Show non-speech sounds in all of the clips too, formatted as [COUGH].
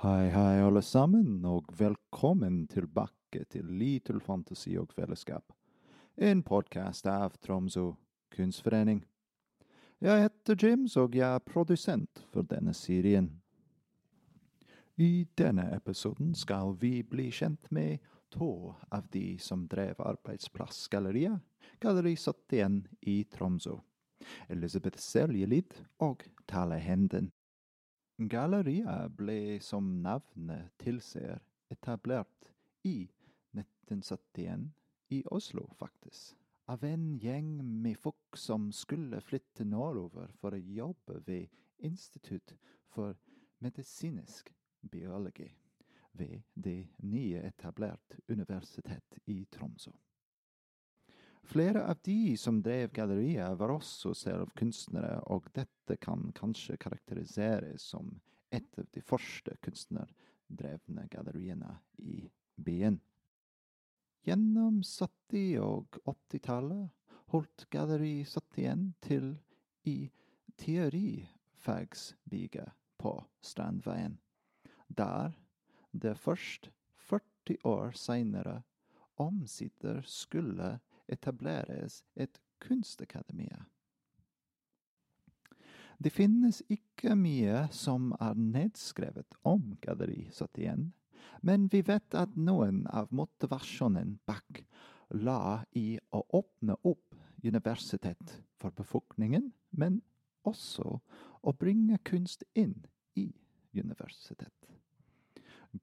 Hei, hei, alle sammen, og velkommen tilbake til Little Fantasy og Fellesskap, en podkast av Tromsø kunstforening. Jeg heter James, og jeg er produsent for denne serien. I denne episoden skal vi bli kjent med to av de som drev Arbeidsplassgalleriet, Galleri 71 i Tromsø. Elisabeth Seljelid og Tale Henden. Galleriet ble, som navnet tilsier, etablert i 1971 i Oslo, faktisk. Av en gjeng med folk som skulle flytte nordover for å jobbe ved Institutt for medisinsk biologi ved det nye etablert universitet i Tromsø. Flere av de som drev galleriet, var også selv kunstnere, og dette kan kanskje karakteriseres som et av de første kunstnerdrevne galleriene i byen. Gjennom 70- og 80-tallet holdt Galleri 71 til i teorifagsbygget på Strandveien, der det først 40 år seinere omsider skulle etableres et kunstakademi. Det finnes ikke mye som er nedskrevet om Galleri 71, men vi vet at noen av motivasjonen bak la i å åpne opp universitet for befolkningen, men også å bringe kunst inn i universitet.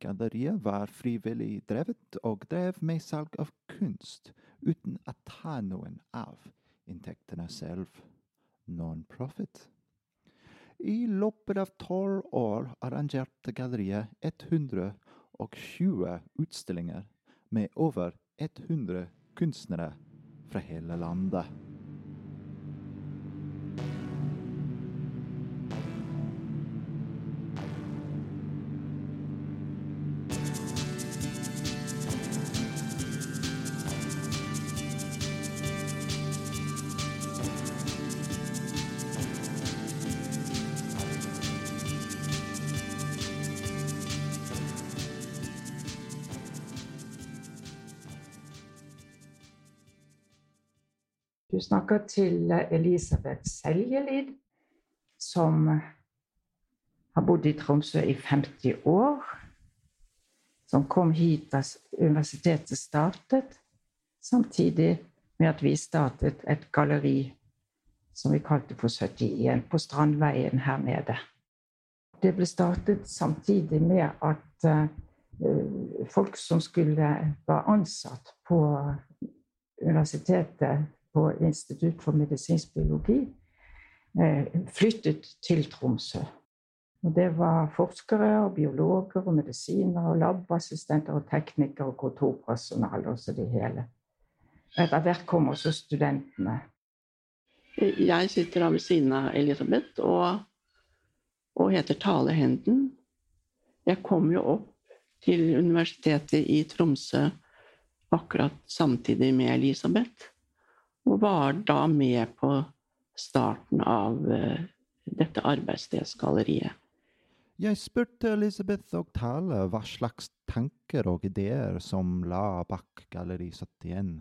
Galleriet var frivillig drevet og drev med salg av kunst uten å ta noen av inntektene selv. Non-profit. I løpet av tolv år arrangerte galleriet 120 utstillinger med over 100 kunstnere fra hele landet. Du snakker til Elisabeth Seljelid, som har bodd i Tromsø i 50 år. Som kom hit da universitetet startet, samtidig med at vi startet et galleri som vi kalte for 71, på Strandveien her nede. Det ble startet samtidig med at uh, folk som skulle være ansatt på universitetet på Institutt for medisinsk biologi, flyttet til Tromsø. Og det var forskere og biologer og medisiner og labassistenter og teknikere og kontorpersonale og så det hele. Etter hvert kom også studentene. Jeg sitter da ved siden av Elisabeth og, og heter Tale Henden. Jeg kom jo opp til Universitetet i Tromsø akkurat samtidig med Elisabeth. Og var da med på starten av uh, dette arbeidsstedsgalleriet. Jeg spurte Elisabeth og Tale hva slags tanker og ideer som la bak Galleri 71.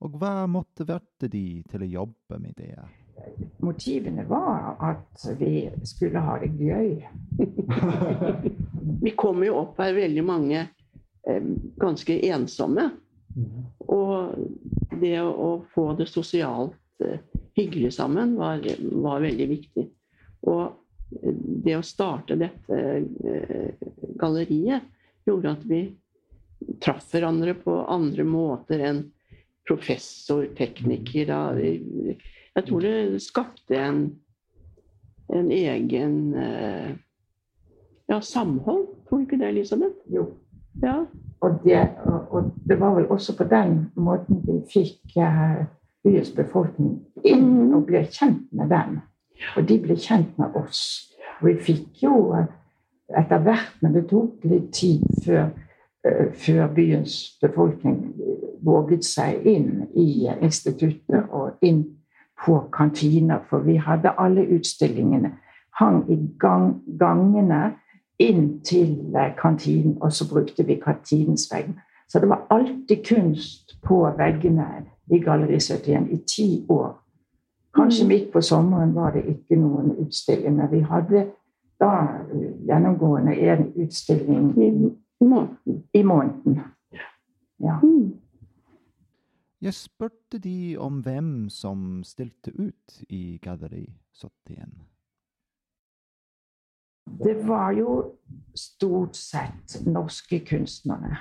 Og hva motiverte de til å jobbe med det? Motivene var at vi skulle ha det gøy. [LAUGHS] vi kom jo opp her veldig mange eh, ganske ensomme. Og det å, få det sosialt uh, hyggelig sammen var, var, veldig viktig. Og det å starte dette uh, galleriet gjorde at vi traff hverandre på andre måter enn professor, tekniker. Jeg tror det skapte en, en egen ja, samhold. Tror du ikke det, Elisabeth? Jo. Ja. Og det, og det, var vel også på den måten vi fikk uh, byens befolkning inn og ble kjent med dem. Og de ble kjent med oss. Og vi fikk jo uh, etter hvert, men det tok litt tid før, uh, før byens befolkning våget seg inn i instituttet og inn på kantiner. For vi hadde alle utstillingene hang i gang, gangene inn til eh, kantinen, og så brukte vi kantinens vegg. Så det var alltid kunst på veggene i Galleri 71 i ti år. Kanskje Mm. midt på sommeren var det ikke noen utstilling, men vi hadde da eh, gjennomgående en utstilling I måneden. i måneden. Ja. Mm. Jeg spurte de om hvem som stilte ut i Galleri 71. Det var jo stort sett norske kunstnere.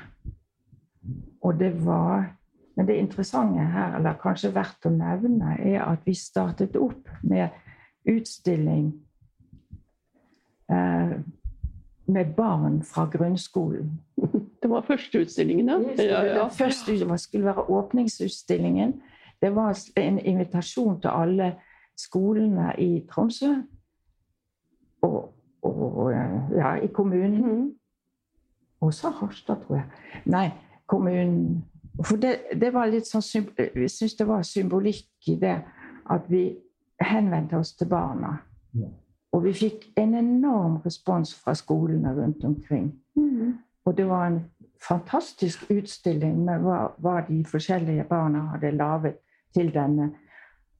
Og det var Men det interessante her, eller kanskje verdt å nevne, er at vi startet opp med utstilling eh, med barn fra grunnskolen. Det var første utstillingen, ja. ja, ja. Det første det skulle være åpningsutstillingen. Det var en invitasjon til alle skolene i Tromsø og, og ja, i kommunen. Mm. Også Harstad, tror jeg. Nei, kommunen For det, det var litt sånn Vi syns det var symbolikk i det at vi henvendte oss til barna. Og vi fikk en enorm respons fra skolene rundt omkring. Mm. Og det var en fantastisk utstilling med hva, hva de forskjellige barna hadde laget til denne.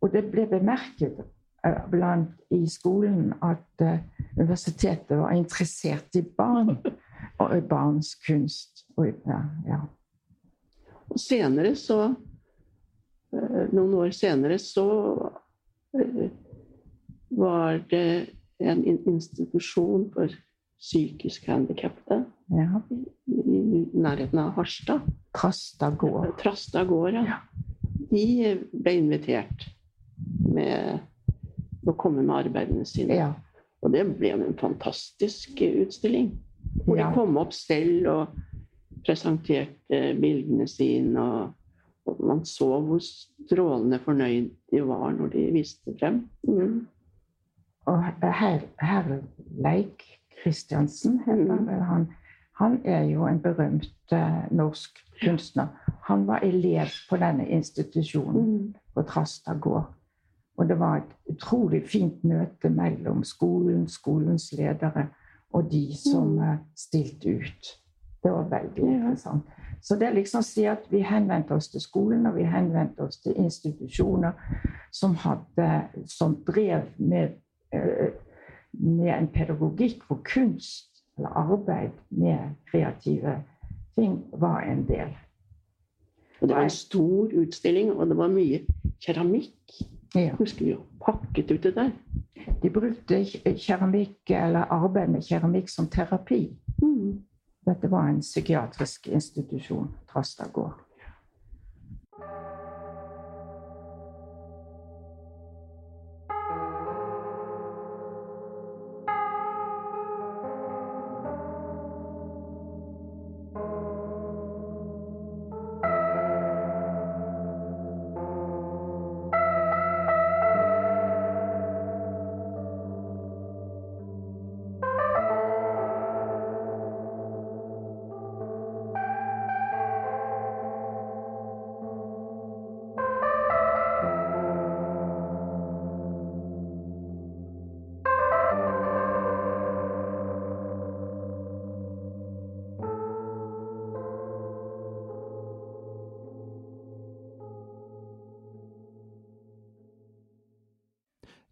Og det ble bemerket eh, blant i skolen at uh, universitetet var interessert i barn og i barns kunst. Og, ja, senere så eh, Noen år senere så eh, var det en institusjon for psykisk handikappede ja. i nærheten av Harstad. Trasta gård. Trasta gård, ja. De ble invitert med å komme med arbeidene sine. Ja. Og det ble en fantastisk utstilling. Hvor Ja. de kom opp selv og presenterte bildene sine. Og, og man så hvor strålende fornøyd de var når de viste frem. Mm. Og her, herr Leik Christiansen heter han. vel. Han, han er jo en berømt eh, norsk kunstner. Han var elev på denne institusjonen Mm. på Trasta gård. Og det var et utrolig fint møte mellom skolen, skolens ledere og de som Mm. eh, stilte ut. Det var veldig interessant. Så det er liksom å si at vi henvendte oss til skolen, og vi henvendte oss til institusjoner som, hadde, som drev med, eh, med en pedagogikk hvor kunst eller arbeid med kreative ting var en del. Og det var en stor utstilling, og det var mye keramikk. Ja. Husker vi jo pakket uti der. De brukte keramikk eller arbeid med keramikk som terapi. Mm. Dette var en psykiatrisk institusjon, Trastad gård.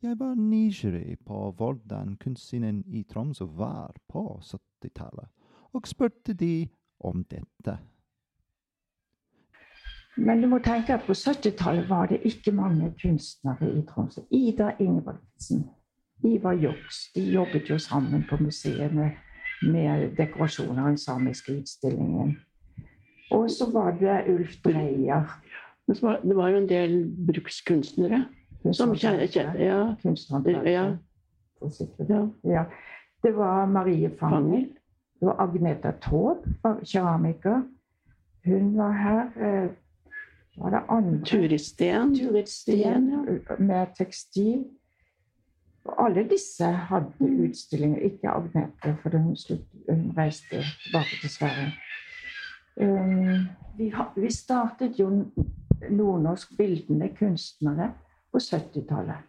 Jeg var nysgjerrig på hvordan kunstsynet i Tromsø var på 70-tallet, og spurte de om dette. Men du må tenke at på 70-tallet var det ikke mange kunstnere i Tromsø. Ida Ingebrigtsen, Ivar Joks, de jobbet jo sammen på museet med, med dekorasjoner av den samiske utstillingen. Og så var det Ulf Dreyer. Men så var, det var jo en del brukskunstnere som kjente- ja, Kunsthåndverker. Ja. ja. Ja. Det var Marie Fangel. Det var Agneta Taube, keramiker. Hun var her. eh, Var det andre? Turid Steen. Turid Steen med tekstil. Og alle disse hadde Mm. utstillinger. Ikke Agnete, for hun, slutt, hun reiste tilbake til Sverige. Um, vi, vi startet jo nordnorsk bildende kunstnere på 70-tallet.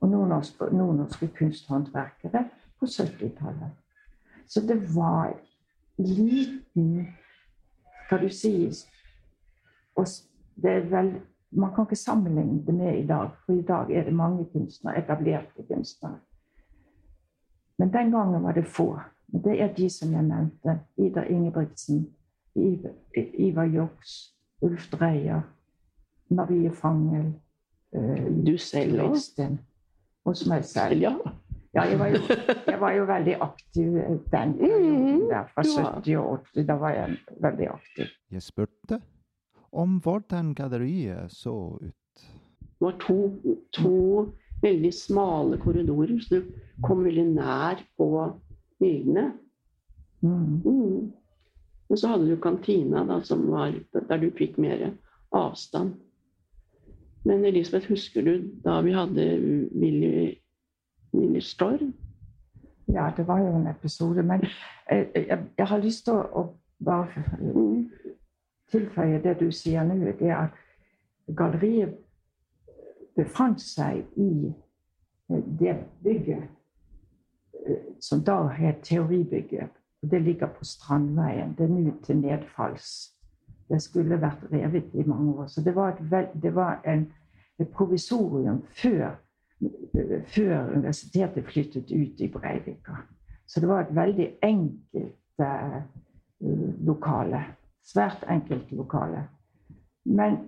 Og nordnorsk, nordnorske kunsthåndverkere på 70-tallet. Så det var liten Hva du si og det er vel, Man kan ikke sammenligne det med i dag, for i dag er det mange kunstnere, etablerte kunstnere. Men den gangen var det få. Men det er de som jeg nevnte. Ida Ingebrigtsen, Ivar Joks, Ulf Dreyer, Marie Fangel. Uh, du selv òg? Hos meg selv. Ja. Ja, jeg var, jo, jeg var jo veldig aktiv den gangen. der, fra 70 og 80. Da var jeg veldig aktiv. Jeg spurte om hvordan galleriet så ut. Det var to, to veldig smale korridorer, så du kom veldig nær på bildene. Mm. Mm. Men så hadde du kantina, da, som var, der du fikk mer avstand. Men Elisabeth, husker du da vi hadde Willy, Willy Storm? Ja, det var jo en episode. Men jeg, jeg, jeg har lyst til å, å bare tilføye det du sier nå. Det at galleriet befant seg i det bygget som da het Teoribygget. Det ligger på Strandveien. Det er nå til nedfalls. Det skulle vært revet i mange år. Så det var, et, det var en, et provisorium før, før, universitetet flyttet ut i Breivika. Så det var et veldig enkelt eh, lokale. Svært enkelt lokale. Men,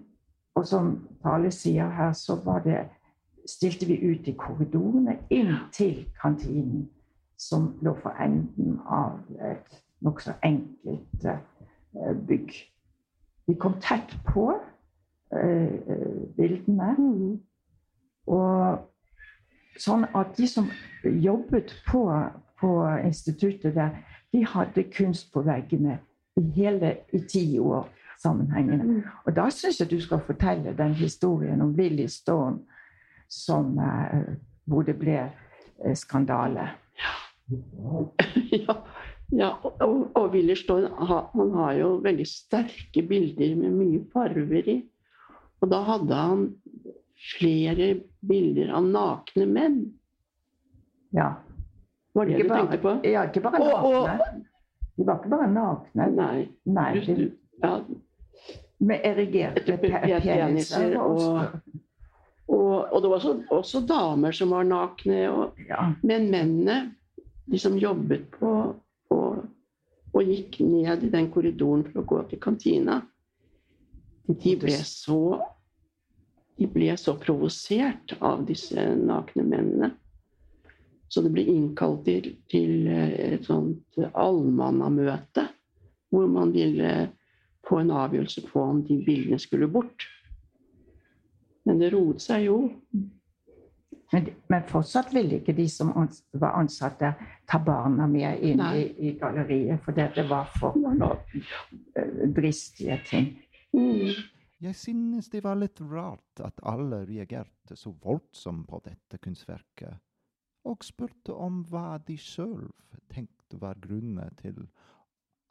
og som Tale sier her, så var det stilte vi ut i korridorene inn til kantinen som lå for enden av et nokså enkelt uh, bygg. Vi kom tett på eh, bildene. Mm. Og sånn at de som jobbet på, på, instituttet der, de hadde kunst på veggene i hele i ti år sammenhengende. Mm. Og da syns jeg du skal fortelle den historien om Willy Stone som, uh, hvor det ble skandale. Ja. [LAUGHS] ja, ja, og, og Willerstad han har jo veldig sterke bilder med mye farver i. Og da hadde han flere bilder av nakne menn. Ja. Var det ikke du tenkte på? Ja, ikke bare nakne. De var ikke bare nakne. Nei. Nei de, ja. Med erigerte peniser. Og, og, og, det var også, også, damer som var nakne. Og, ja. Men mennene de som jobbet på, og gikk ned i den korridoren for å gå til kantina, de ble så de ble så provosert av disse nakne mennene. Så det ble innkalt til, til et sånt allmannamøte hvor man ville få en avgjørelse på om de bildene skulle bort. Men det roet seg jo. Men, men, fortsatt ville ikke de som var ansatte, ta barna med inn i, i, galleriet, for det var for dristige ting. Mm. Jeg synes det var litt rart at alle reagerte så voldsomt på dette kunstverket, og spurte om hva de sjøl tenkte var grunnen til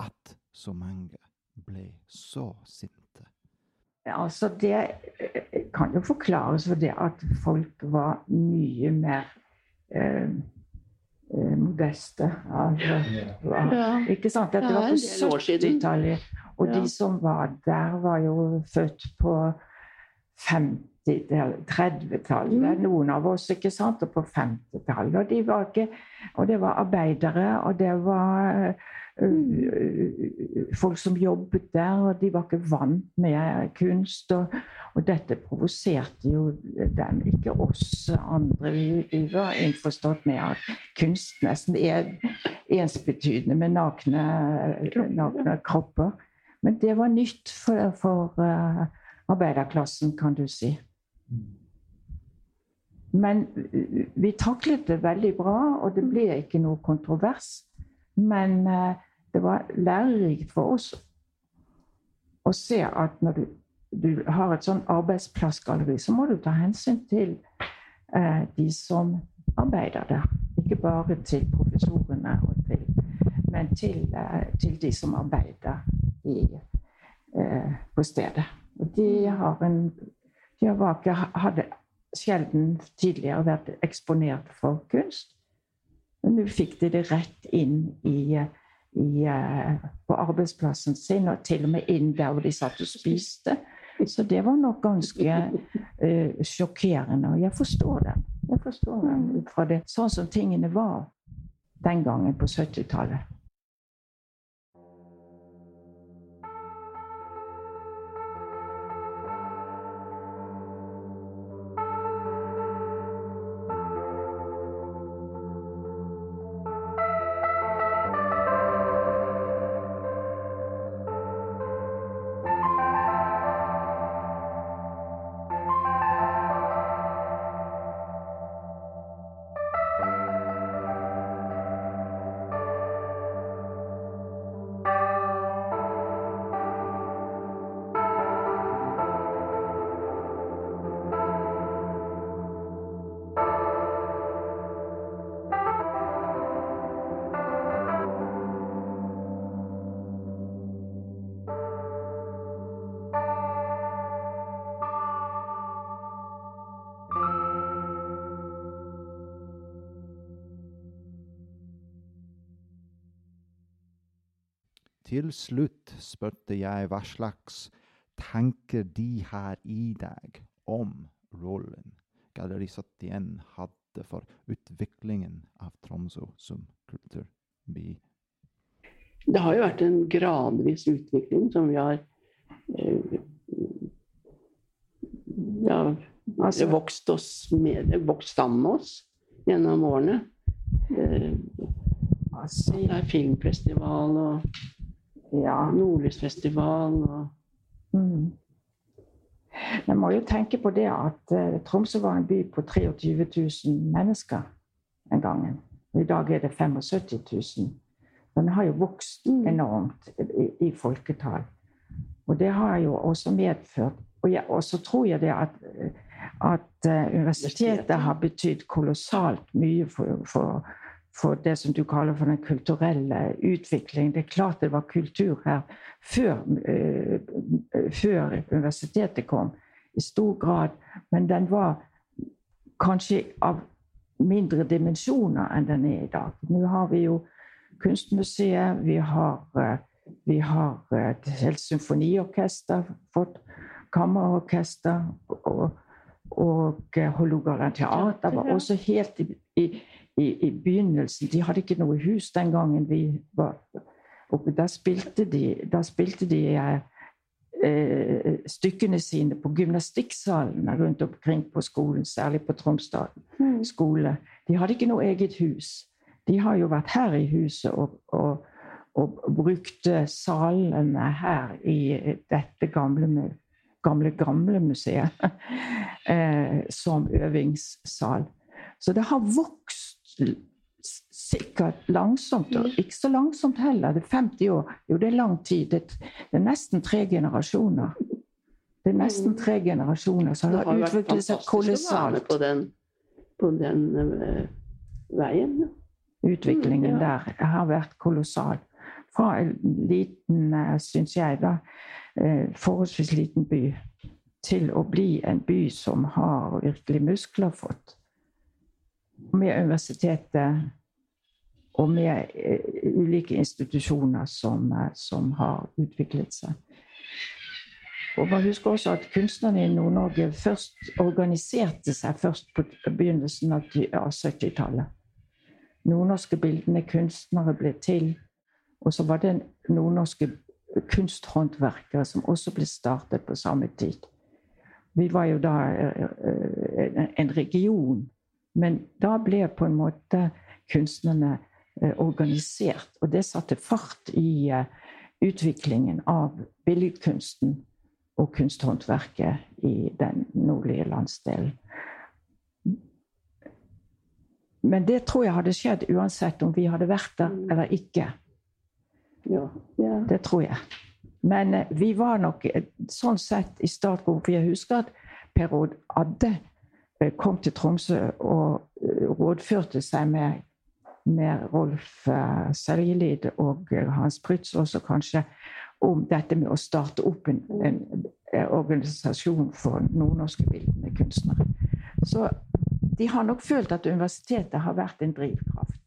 at så mange ble så sinte. Altså det eh, kan jo forklares ved det at folk var mye mer eh, eh modeste. Altså, ja. Ikke sant? Dette var på 70-tallet. Og de som var der, var jo født på 30-tallet. Mm. Noen av oss, ikke sant? Og på 50-tallet. Og, de og det var arbeidere, og det var folk som jobbet der, og de var ikke vant med kunst. Og, og dette provoserte jo dem, ikke oss andre. Vi, vi, var innforstått med at kunst nesten er ensbetydende med nakne, nakne kropper. Men det var nytt for, for arbeiderklassen, kan du si. Men vi taklet det veldig bra, og det ble ikke noe kontrovers. Men uh, det var lærerikt for oss å se at når du, du har et sånn arbeidsplassgalleri, så må du ta hensyn til eh, de som arbeider der. Ikke bare til professorene, til, men til, eh, til, de som arbeider i, eh, på stedet. Og de har en de hadde sjelden tidligere vært eksponert for kunst. Men nå fikk de det rett inn i, i, eh, på arbeidsplassen sin, og til og med inn der hvor de satt og spiste. Så det var nok ganske uh, sjokkerende. Og jeg forstår det. Jeg forstår det ut fra det, sånn som tingene var den gangen på 70-tallet. Til slutt spurte jeg hva slags tenker de her i deg om rollen Galleri 71 hadde for utviklingen av Tromsø som kulturby. Det har jo vært en gradvis utvikling som vi har eh, ja, altså, vokst, oss med, vokst sammen med oss gjennom årene. Det, altså, det er filmfestival og ja. Nordlysfestival og mm. Jeg må jo tenke på det at uh, Tromsø var en by på 23 000 mennesker en gang. Og I dag er det 75 000. Den har jo vokst mm. enormt i, i folketall. Og det har jo også medført Og, så tror jeg det at, at uh, universitetet har betydd kolossalt mye for, for for det som du kaller for den kulturelle utvikling. Det er klart det var kultur her før, uh, før universitetet kom, i stor grad. Men den var kanskje av mindre dimensjoner enn den er i dag. Nå har vi jo Kunstmuseet, vi har, uh, vi har et helt symfoniorkester, fått kammerorkester. og og Hålogaland teater var også helt i, i, i, i, begynnelsen. De hadde ikke noe hus den gangen vi var oppe. Da spilte de, da spilte de eh, eh, stykkene sine på gymnastikksalene rundt omkring på skolen, særlig på Tromsdal mm. skole. De hadde ikke noe eget hus. De har jo vært her i huset og, og, og brukte salene her i dette gamle, gamle, gamle museet [LAUGHS] eh, som øvingssal. Så det har vokst sikkert langsomt, og ikke så langsomt heller. Det er 50 år. Jo, det er lang tid. Det, er nesten tre generasjoner. Det er nesten tre generasjoner som har, har utviklet seg kolossalt. På den, på den uh, veien. Utviklingen mm, ja. der har vært kolossal. Fra en liten, eh, syns jeg, da, uh, forholdsvis liten by, til å bli en by som har virkelig muskler fått med universitetet og med eh, ulike institusjoner som, eh, som, har utviklet seg. Og man husker også at kunstnerne i Nord-Norge først organiserte seg først på begynnelsen av 70-tallet. Nordnorske bildende kunstnere ble til. Og så var det nordnorske kunsthåndverkere som også ble startet på samme tid. Vi var jo da eh, en region men da ble på en måte kunstnerne eh, organisert, og det satte fart i eh, utviklingen av billedkunsten og kunsthåndverket i den nordlige landsdelen. Men det tror jeg hadde skjedd uansett om vi hadde vært der mm. eller ikke. Ja, ja. Det tror jeg. Men eh, vi var nok sånn sett i startgropen. For jeg husker at Per Odd Adde Eh, kom til Tromsø og eh, rådførte seg med, med Rolf uh, Seljelid og Hans Prytz også kanskje om dette med å starte opp en, en organisasjon for nordnorske bildende kunstnere. Så de har nok følt at universitetet har vært en drivkraft.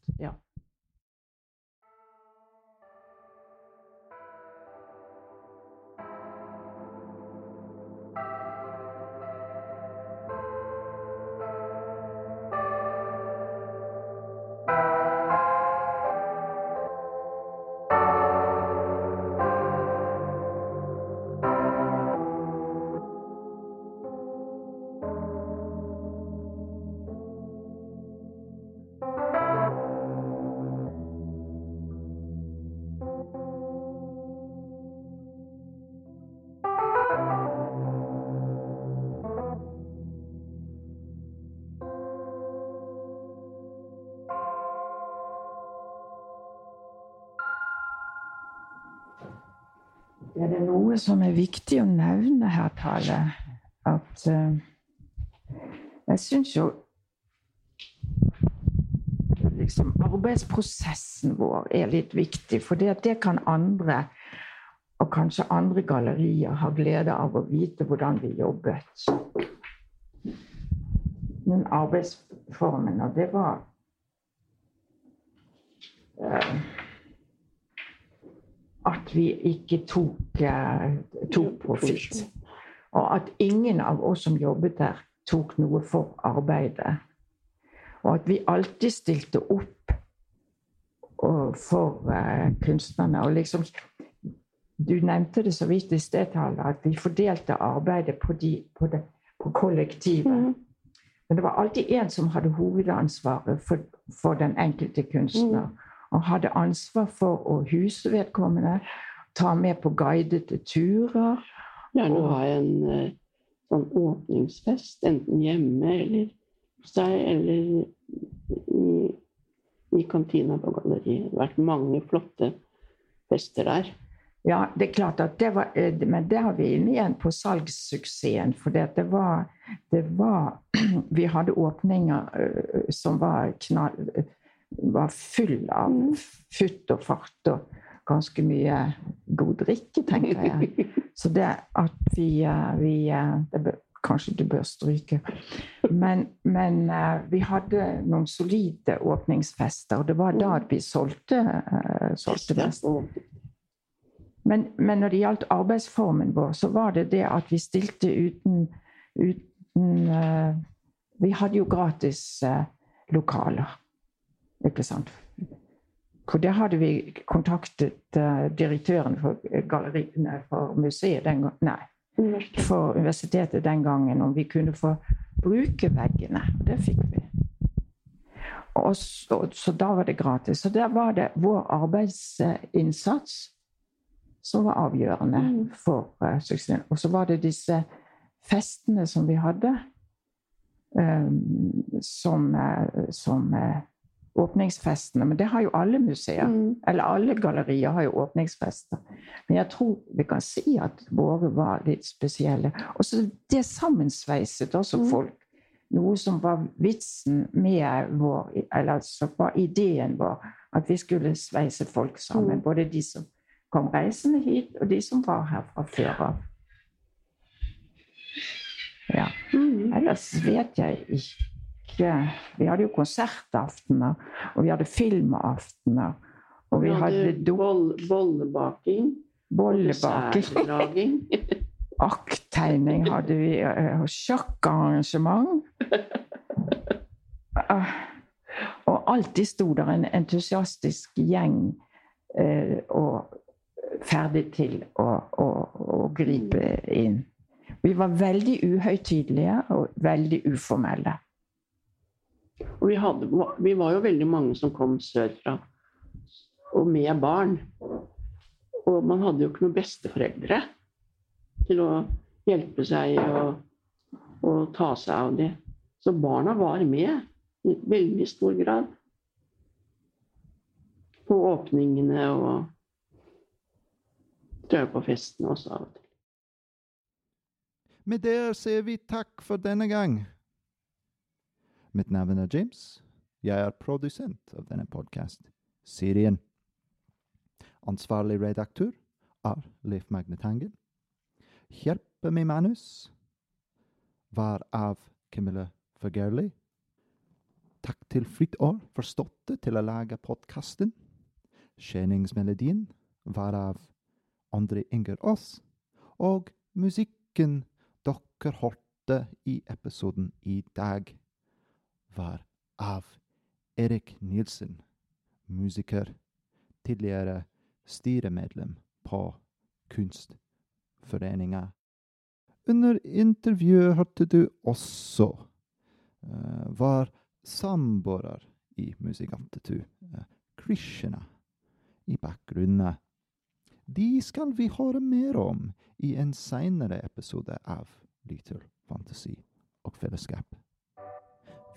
Er det noe som er viktig å nevne her, Tale? At uh, Jeg syns jo liksom, arbeidsprosessen vår er litt viktig. For det, det kan andre, og kanskje andre gallerier, ha glede av å vite hvordan vi jobbet. Den arbeidsformen, og det var uh, at vi ikke tok, uh, tok profitt. Og at ingen av oss som jobbet der, tok noe for arbeidet. Og at vi alltid stilte opp for uh, kunstnerne. Og liksom Du nevnte det så vidt i sted, at vi fordelte arbeidet på, de, på, det, på kollektivet. Mm. Men det var alltid én som hadde hovedansvaret for, for den enkelte kunstner. Mm. Og hadde ansvar for å huse vedkommende, ta med på guidede turer. Ja, nå har jeg en uh, sånn åpningsfest, enten hjemme eller seg eller i, i kantina på galleriet. Det har vært mange flotte fester der. Ja, det er klart at det var eh, Men der har vi inne igjen på salgssuksessen. For det var, det var [CLEARS THROAT] Vi hadde åpninger eh, som var knall var full av mm. futt og fart og ganske mye god drikke, tenker jeg. [LAUGHS] Så det at vi, eh, vi det Kanskje du bør stryke. Men, men uh, vi hadde noen solide åpningsfester, og det var da vi solgte, solgte mest. Men, men, når det gjaldt arbeidsformen vår, så var det det at vi stilte uten, uten Vi hadde jo gratis lokaler, ikke sant? For der hadde vi kontaktet direktøren for, galleriene for museet den gangen. Nei for universitetet den gangen om vi kunne få bruke veggene. Og det fikk vi. Og så, så, da var det gratis. Så der var det vår arbeidsinnsats som var avgjørende mm. for uh, suksessen. Og så var det disse festene som vi hadde, um, som, uh, som uh, åpningsfestene. Men det har jo alle museer. Mm. Eller alle gallerier har jo åpningsfester. Men jeg tror vi kan si at våre var litt spesielle. Og så det sammensveiset også mm. folk. Noe som var vitsen med vår Eller altså var ideen vår at vi skulle sveise folk sammen. Mm. Både de som kom reisende hit, og de som var her fra før av. Ja. Mm. Ellers vet jeg ikke ikke Vi hadde jo konsertaftener, og vi hadde filmaftener. Og vi, hadde, hadde boll, bollebaking. Bollebaking. [LAUGHS] Akttegning hadde vi. Og sjakkarrangement. [LAUGHS] Ah, og alltid sto der en entusiastisk gjeng eh, og ferdig til å, å, å gripe inn. Vi var veldig uhøytidelige og veldig uformelle. Og vi, hadde, vi, var jo veldig mange som kom sørfra, og med barn. Og man hadde jo ikke noen besteforeldre til å hjelpe seg og, ta seg av det. Så barna var med i veldig stor grad. På åpningene og tror på festene også av og til. Med det sier vi takk for denne gang. Mitt navn er James. Jeg er produsent av denne podkast-serien. Ansvarlig redaktør er Leif Magne Tangen. Hjelpe med manus var av Camilla Fagerli. Takk til Fritt År for støtte til å lage podkasten. Skjeningsmelodien var av André Inger Aas. Og musikken dere hørte i episoden i dag var av Erik Nielsen, musiker, tidligere styremedlem på Kunstforeninga. Under intervjuet hørte du også uh, var samboer i Musikantetu, uh, Krishna, i bakgrunnen. De skal vi høre mer om i en seinere episode av Little Fantasy og Fellesskap.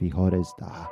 vihoresdaa.